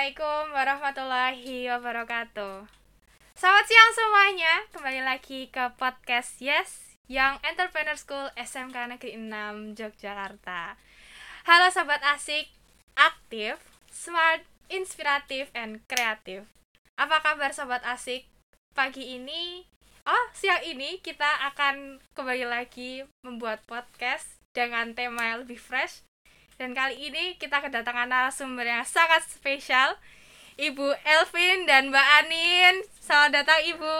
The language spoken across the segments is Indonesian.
Assalamualaikum warahmatullahi wabarakatuh. Selamat siang semuanya, kembali lagi ke podcast Yes Young Entrepreneur School SMK Negeri 6 Yogyakarta. Halo sobat asik, aktif, smart, inspiratif, and kreatif. Apa kabar sobat asik? Pagi ini, oh siang ini kita akan kembali lagi membuat podcast dengan tema yang lebih fresh dan kali ini kita kedatangan narasumber yang sangat spesial, Ibu Elvin dan Mbak Anin. Selamat datang Ibu,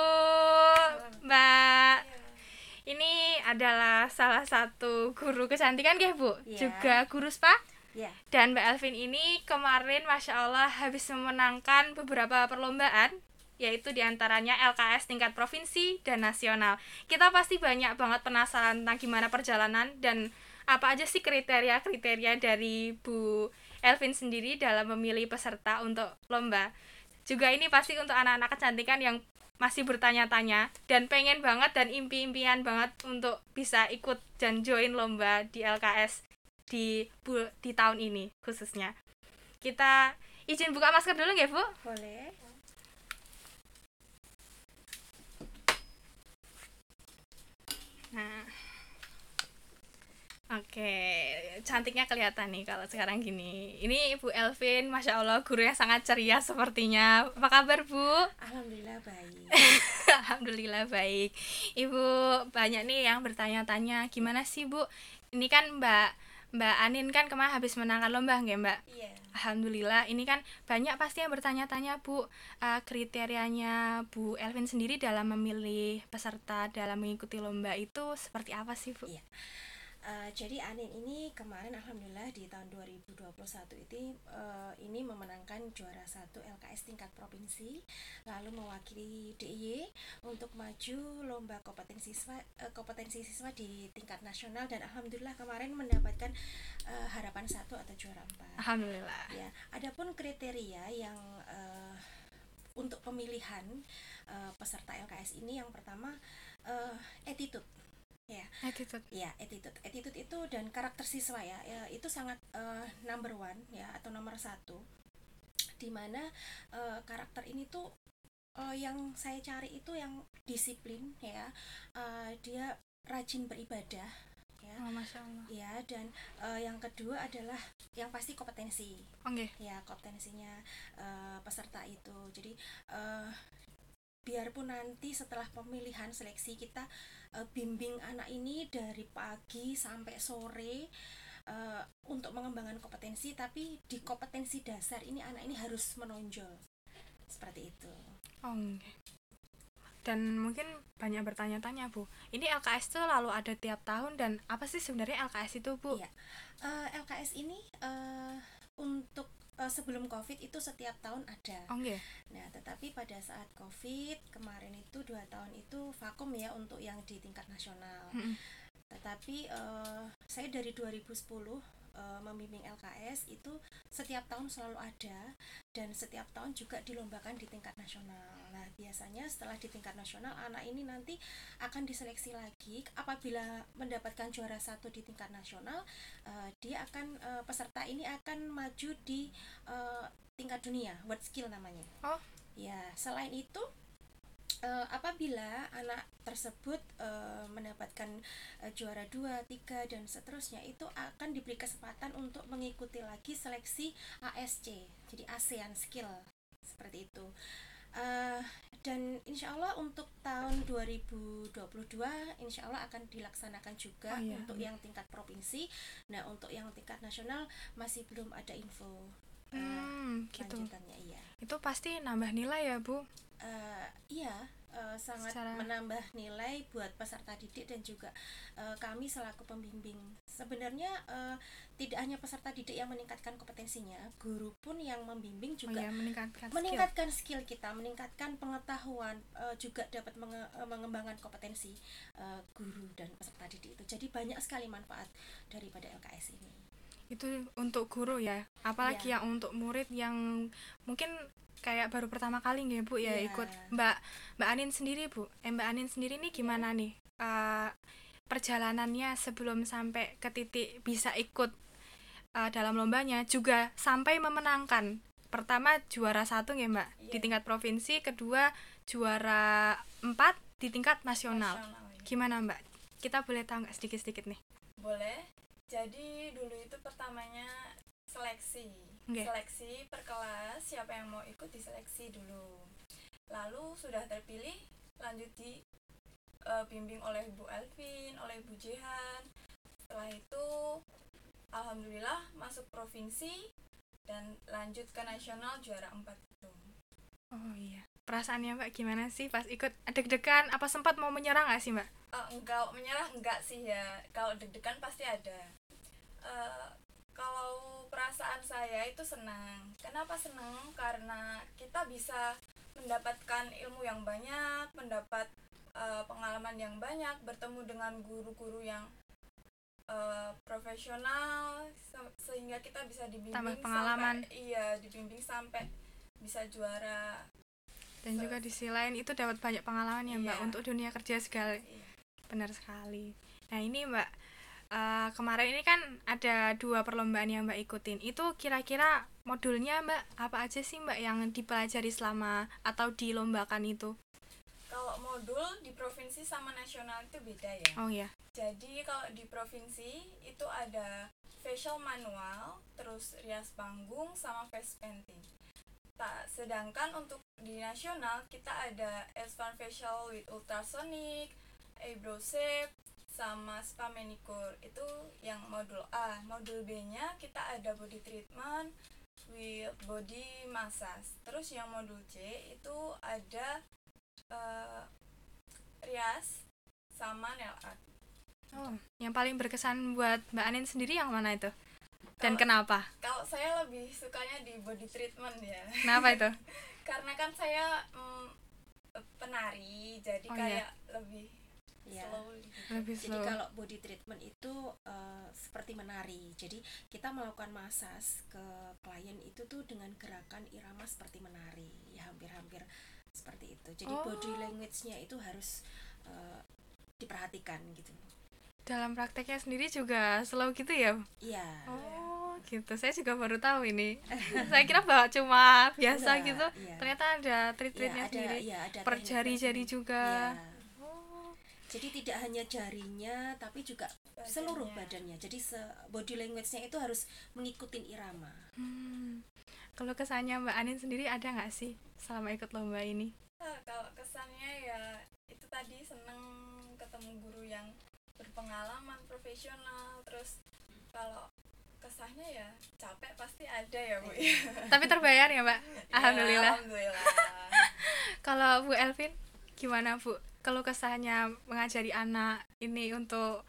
Mbak. Ini adalah salah satu guru kecantikan ya Bu, Iya. juga guru spa. Ya, Dan Mbak Elvin ini kemarin Masya Allah habis memenangkan beberapa perlombaan yaitu di antaranya LKS tingkat provinsi dan nasional. Kita pasti banyak banget penasaran tentang gimana perjalanan dan apa aja sih kriteria-kriteria dari Bu Elvin sendiri dalam memilih peserta untuk lomba. Juga ini pasti untuk anak-anak kecantikan yang masih bertanya-tanya dan pengen banget dan impi-impian banget untuk bisa ikut dan join lomba di LKS di bu, di tahun ini khususnya. Kita izin buka masker dulu ya, Bu? boleh. Nah. Oke, cantiknya kelihatan nih kalau sekarang gini. Ini Ibu Elvin, Masya Allah, guru yang sangat ceria sepertinya. Apa kabar, Bu? Alhamdulillah baik. Alhamdulillah baik. Ibu banyak nih yang bertanya-tanya, gimana sih, Bu? Ini kan Mbak Mbak Anin kan kemarin habis menangkan lomba, nggak, Mbak? Iya. Alhamdulillah, ini kan banyak pasti yang bertanya-tanya Bu eh, kriterianya Bu Elvin sendiri dalam memilih peserta dalam mengikuti lomba itu seperti apa sih Bu? Iya. Eh, jadi Anin ini kemarin alhamdulillah di tahun 2021 itu eh, ini memenangkan juara satu LKS tingkat provinsi lalu mewakili DIY untuk maju lomba kompetensi siswa eh, kompetensi siswa di tingkat nasional dan alhamdulillah kemarin mendapatkan eh, harapan satu atau juara empat. Alhamdulillah. Ya, adapun kriteria yang eh, untuk pemilihan eh, peserta LKS ini yang pertama eh, attitude ya. Attitude. ya attitude. Attitude itu dan karakter siswa ya, ya, itu sangat eh, number one ya atau nomor satu. Di mana eh, karakter ini tuh eh, yang saya cari itu yang disiplin ya. Eh, dia rajin beribadah ya. Oh, Masya Allah. ya dan eh, yang kedua adalah yang pasti kompetensi. Oke. ya kompetensinya eh, peserta itu. Jadi eh, biarpun nanti setelah pemilihan seleksi kita eh, bimbing anak ini dari pagi sampai sore eh, untuk mengembangkan kompetensi tapi di kompetensi dasar ini anak ini harus menonjol seperti itu Oh. Dan mungkin banyak bertanya-tanya Bu. Ini LKS itu lalu ada tiap tahun dan apa sih sebenarnya LKS itu Bu? Iya. Eh, LKS ini untuk sebelum COVID itu setiap tahun ada. Oh, oke. Tetapi pada saat COVID kemarin itu dua tahun itu vakum ya untuk yang di tingkat nasional. Mm-mm. Tetapi eh, saya dari 2010 eh, membimbing LKS itu setiap tahun selalu ada dan setiap tahun juga dilombakan di tingkat nasional. Nah, biasanya setelah di tingkat nasional anak ini nanti akan diseleksi lagi apabila mendapatkan juara satu di tingkat nasional, eh, dia akan eh, peserta ini akan maju di eh, tingkat dunia, world skill namanya. Oh. Ya, selain itu eh, apabila anak tersebut eh, mendapatkan eh, juara 2, 3 dan seterusnya itu akan diberi kesempatan untuk mengikuti lagi seleksi ASC, jadi ASEAN Skill seperti itu. Eh, dan insya Allah untuk tahun 2022 insya Allah akan dilaksanakan juga Oh, iya. untuk yang tingkat provinsi. Nah untuk yang tingkat nasional masih belum ada info Hmm, gitu. lanjutannya iya. Itu pasti nambah nilai ya Bu? Eh, iya eh, sangat Secara- menambah nilai buat peserta didik dan juga eh, kami selaku pembimbing sebenarnya eh, tidak hanya peserta didik yang meningkatkan kompetensinya guru pun yang membimbing Oh juga ya, meningkatkan skill. meningkatkan skill kita meningkatkan pengetahuan eh, juga dapat menge- mengembangkan kompetensi eh, guru dan peserta didik itu jadi banyak sekali manfaat daripada LKS ini itu untuk guru ya apalagi Iya. yang untuk murid yang mungkin kayak baru pertama kali nggih bu ya Iya. ikut mbak mbak Anin sendiri bu eh, mbak Anin sendiri nih gimana nih Eh, perjalanannya sebelum sampai ke titik bisa ikut eh, dalam lombanya juga sampai memenangkan pertama juara satu ya mbak Iya. di tingkat provinsi kedua juara empat di tingkat nasional, Nasional, iya. gimana mbak kita boleh tahu nggak sedikit sedikit nih Boleh. Jadi dulu itu pertamanya seleksi. Oke. Seleksi per kelas, siapa yang mau ikut diseleksi dulu. Lalu sudah terpilih, lanjut di eh, bimbing oleh Bu Elvin, oleh Bu Jehan. Setelah itu alhamdulillah masuk provinsi dan lanjut ke nasional juara 4 itu. oh iya perasaannya mbak gimana sih pas ikut deg-degan apa sempat mau menyerang nggak sih mbak Eh, enggak menyerah enggak sih ya kalau deg-degan pasti ada Eh, kalau perasaan saya itu senang kenapa senang karena kita bisa mendapatkan ilmu yang banyak mendapat eh, pengalaman yang banyak bertemu dengan guru-guru yang eh, profesional se- sehingga kita bisa dibimbing Tambah pengalaman. sampai, iya dibimbing sampai bisa juara dan juga di sisi lain itu dapat banyak pengalaman ya mbak Iya. untuk dunia kerja sekali Iya. benar sekali nah ini mbak eh, kemarin ini kan ada dua perlombaan yang mbak ikutin. Itu kira-kira modulnya mbak apa aja sih mbak yang dipelajari selama atau dilombakan itu? Kalau modul di provinsi sama nasional itu beda ya. Oh ya Jadi kalau di provinsi itu ada facial manual, terus rias panggung sama face painting. Tak sedangkan untuk di nasional kita ada advanced facial with ultrasonic, eyebrow shape, sama spa manicure. Itu yang modul A. Modul B-nya kita ada body treatment with body massage. Terus yang modul C itu ada eh, rias sama nail art. oh yang paling berkesan buat mbak Anin sendiri yang mana itu dan Kalau- kenapa Kalau saya lebih sukanya di body treatment ya, kenapa itu karena kan saya mm, penari, jadi Oh, kayak lebih Iya. slowly. gitu. lebih Jadi slow kalau body treatment itu eh, seperti menari. Jadi kita melakukan masas ke klien itu tuh dengan gerakan irama seperti menari. Ya hampir-hampir seperti itu. Jadi Oh. body language-nya itu harus eh, diperhatikan gitu. dalam prakteknya sendiri juga slow gitu ya Iya. oh gitu saya juga baru tahu ini saya kira bahwa cuma biasa Enggak, gitu iya. ternyata ada Iya, treat-treatnya ada sendiri iya, ada per jari-jari juga Iya. Jadi tidak hanya jarinya tapi juga seluruh badannya. Jadi se- body language-nya itu harus mengikuti irama. Hmm. Kalau kesannya Mbak Anin sendiri ada nggak sih selama ikut lomba ini? Nah, kalau kesannya ya itu tadi seneng ketemu guru yang berpengalaman, profesional, terus kalau kesahnya ya capek pasti ada ya bu. Tapi terbayar ya Mbak? Ya, Alhamdulillah. Alhamdulillah. Kalau Bu Elvin, gimana Bu? Kalau kesannya mengajari anak ini untuk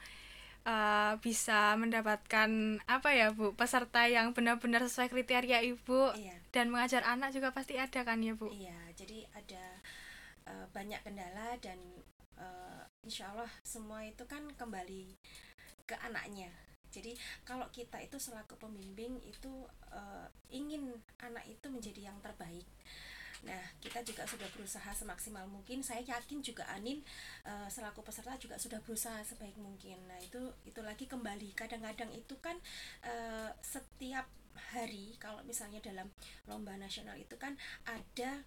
eh, bisa mendapatkan apa ya Bu peserta yang benar-benar sesuai kriteria Ibu Iya. dan mengajar anak juga pasti ada kan ya Bu? Iya, jadi ada eh, banyak kendala dan eh, insya Allah semua itu kan kembali ke anaknya. Jadi kalau kita itu selaku pembimbing itu eh, ingin anak itu menjadi yang terbaik. Nah, kita juga sudah berusaha semaksimal mungkin. Saya yakin juga Anin eh, selaku peserta juga sudah berusaha sebaik mungkin. Nah, itu itu lagi kembali. Kadang-kadang itu kan eh, setiap hari kalau misalnya dalam lomba nasional itu kan ada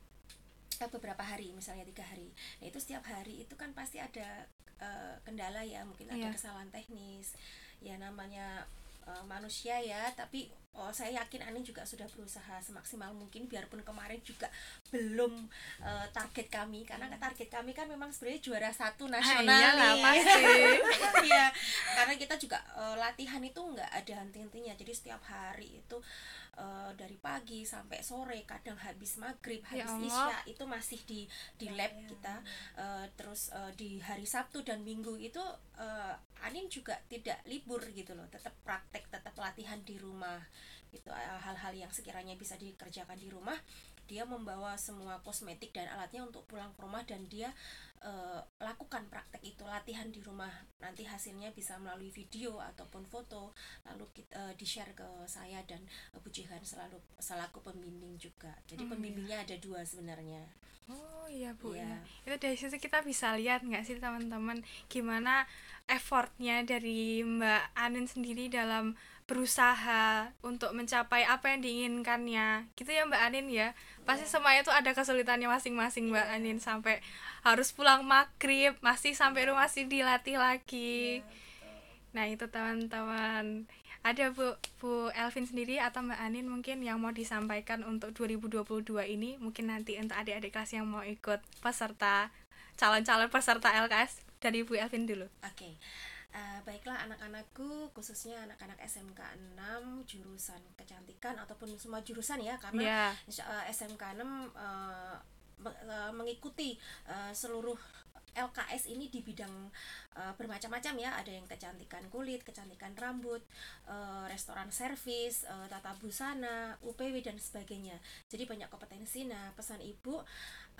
eh, beberapa hari misalnya tiga hari nah itu setiap hari itu kan pasti ada eh, kendala ya mungkin ada Iya. kesalahan teknis ya namanya eh, manusia ya tapi oh saya yakin Anin juga sudah berusaha semaksimal mungkin biarpun kemarin juga belum eh, target kami karena target kami kan memang sebenarnya juara satu nasional Ah, iyalah, nih. pasti. Iya, karena kita juga eh, latihan itu nggak ada henti-hentinya jadi setiap hari itu eh, dari pagi sampai sore kadang habis maghrib Ya habis Allah. isya itu masih di di lab kita Eh, terus eh, di hari Sabtu dan Minggu itu eh, Anin juga tidak libur gitu loh tetap praktek tetap latihan di rumah gitu Eh, hal-hal yang sekiranya bisa dikerjakan di rumah dia membawa semua kosmetik dan alatnya untuk pulang ke rumah dan dia eh, lakukan praktek itu latihan di rumah nanti hasilnya bisa melalui video ataupun foto lalu kita di share ke saya dan eh, Bu Jihan selalu selaku pembimbing juga jadi Oh, iya. pembimbingnya ada dua sebenarnya Oh iya Bu. Iya. iya. Itu dari situ kita bisa lihat nggak sih teman-teman gimana effortnya dari Mbak Anin sendiri dalam berusaha untuk mencapai apa yang diinginkannya. Gitu ya Mbak Anin ya. Pasti semuanya itu ada kesulitannya masing-masing Mbak. Anin. Sampai harus pulang maghrib masih sampai rumah masih dilatih lagi. Nah itu teman-teman. Ada Bu Bu Elvin sendiri atau Mbak Anin mungkin yang mau disampaikan untuk 2022 ini? Mungkin nanti untuk adik-adik kelas yang mau ikut peserta calon-calon peserta LKS dari Bu Elvin dulu. Oke, Eh, baiklah anak-anakku, khususnya anak-anak SMK 6 jurusan kecantikan ataupun semua jurusan ya, karena eh, SMK 6 eh, me- eh, mengikuti eh, seluruh LKS ini di bidang eh, bermacam-macam ya, ada yang kecantikan kulit, kecantikan rambut, eh, restoran servis, eh, tata busana, UPW dan sebagainya. Jadi banyak kompetensi. Nah, pesan ibu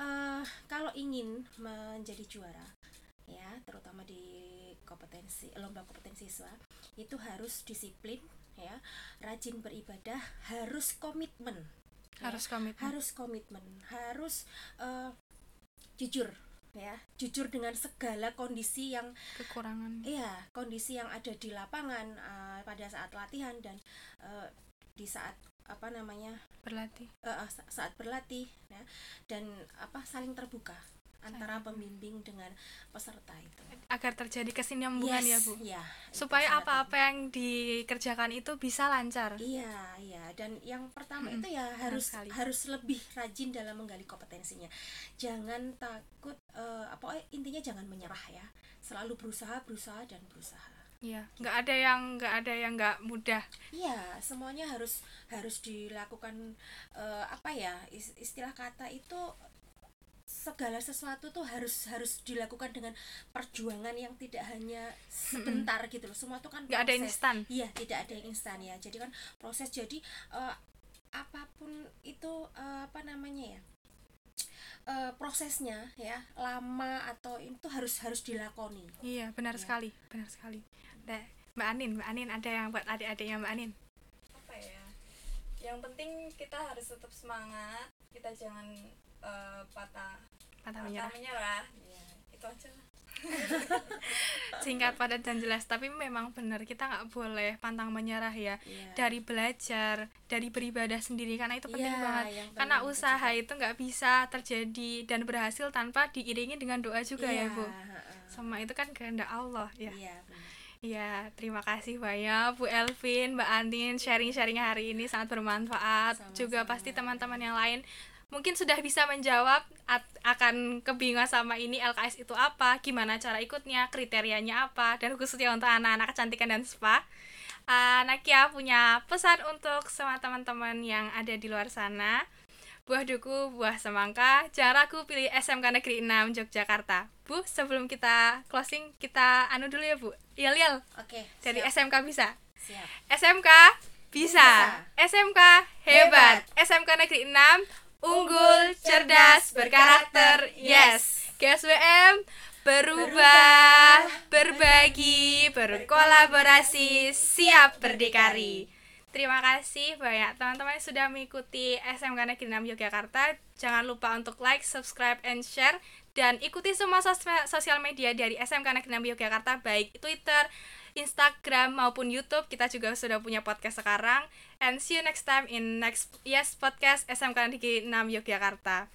eh, kalau ingin menjadi juara ya terutama di kompetensi lomba kompetensi siswa itu harus disiplin ya. Rajin beribadah harus komitmen ya. harus komitmen. Harus komitmen harus eh, jujur ya. Jujur dengan segala kondisi yang kekurangan. Iya kondisi yang ada di lapangan eh, pada saat latihan dan eh, di saat apa namanya berlatih. Sa- saat berlatih ya. Dan apa saling terbuka antara pembimbing dengan peserta itu. Agar terjadi kesinambungan ya Bu? ya, itu supaya sangat apa-apa yang dikerjakan itu bisa lancar. Iya iya. Dan yang pertama Mm-mm, itu ya harus sekali. harus lebih rajin dalam menggali kompetensinya. Jangan takut eh, apa eh, intinya jangan menyerah ya. Selalu berusaha berusaha dan berusaha. Iya, nggak ada yang nggak ada yang nggak mudah. Iya, semuanya harus harus dilakukan eh, apa ya is- istilah kata itu segala sesuatu tuh harus harus dilakukan dengan perjuangan yang tidak hanya sebentar gitu loh. Semua itu kan Nggak ada proses. instan. Iya, tidak ada yang instan ya. Jadi kan proses jadi eh, apa pun itu eh, apa namanya ya? eh, prosesnya ya lama atau itu harus harus dilakoni. Iya, benar Iya. sekali, benar sekali. Nah, Mbak Anin, Mbak Anin ada yang buat adik-adiknya Mbak Anin. apa ya yang penting kita harus tetap semangat kita jangan eh, patah Patah patah menyerah. menyerah ya itu aja lah Singkat, padat dan jelas. Tapi memang benar kita nggak boleh pantang menyerah ya. Iya. Dari belajar, dari beribadah sendiri karena itu penting Iya, banget. Karena usaha itu nggak bisa terjadi dan berhasil tanpa diiringi dengan doa juga ya, Iya, Bu. Semua itu kan kehendak Allah ya. Iya, benar. Iya, terima kasih banyak Bu Elvin, Mbak Andin sharing-sharing hari ini sangat bermanfaat. Sama-sama. Juga pasti teman-teman yang lain mungkin sudah bisa menjawab at- akan kebingungan sama ini LKS itu apa, gimana cara ikutnya, kriterianya apa, dan khususnya untuk anak-anak kecantikan dan spa. Uh, Nakia punya pesan untuk semua teman-teman yang ada di luar sana. Buah duku, buah semangka, jangan ragu pilih SMK Negeri 6 Yogyakarta. Bu, sebelum kita closing, kita anu dulu ya Bu. Yel yel, Oke, dari siap, SMK bisa. siap. SMK bisa. SMK hebat. SMK Negeri 6 unggul, cerdas, berkarakter. Yes. GSWM berubah, berbagi, berkolaborasi, siap berdikari. Terima kasih banyak teman-teman yang sudah mengikuti SMK Negeri 6 Yogyakarta. Jangan lupa untuk like, subscribe, and share. Dan ikuti semua sos- sosial media dari SMK Negeri 6 Yogyakarta, baik Twitter, Instagram maupun YouTube. Kita juga sudah punya podcast sekarang. And see you next time in next Yes Podcast SMK Negeri 6 Yogyakarta.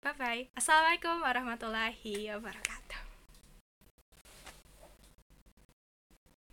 Bye bye. Assalamualaikum warahmatullahi wabarakatuh.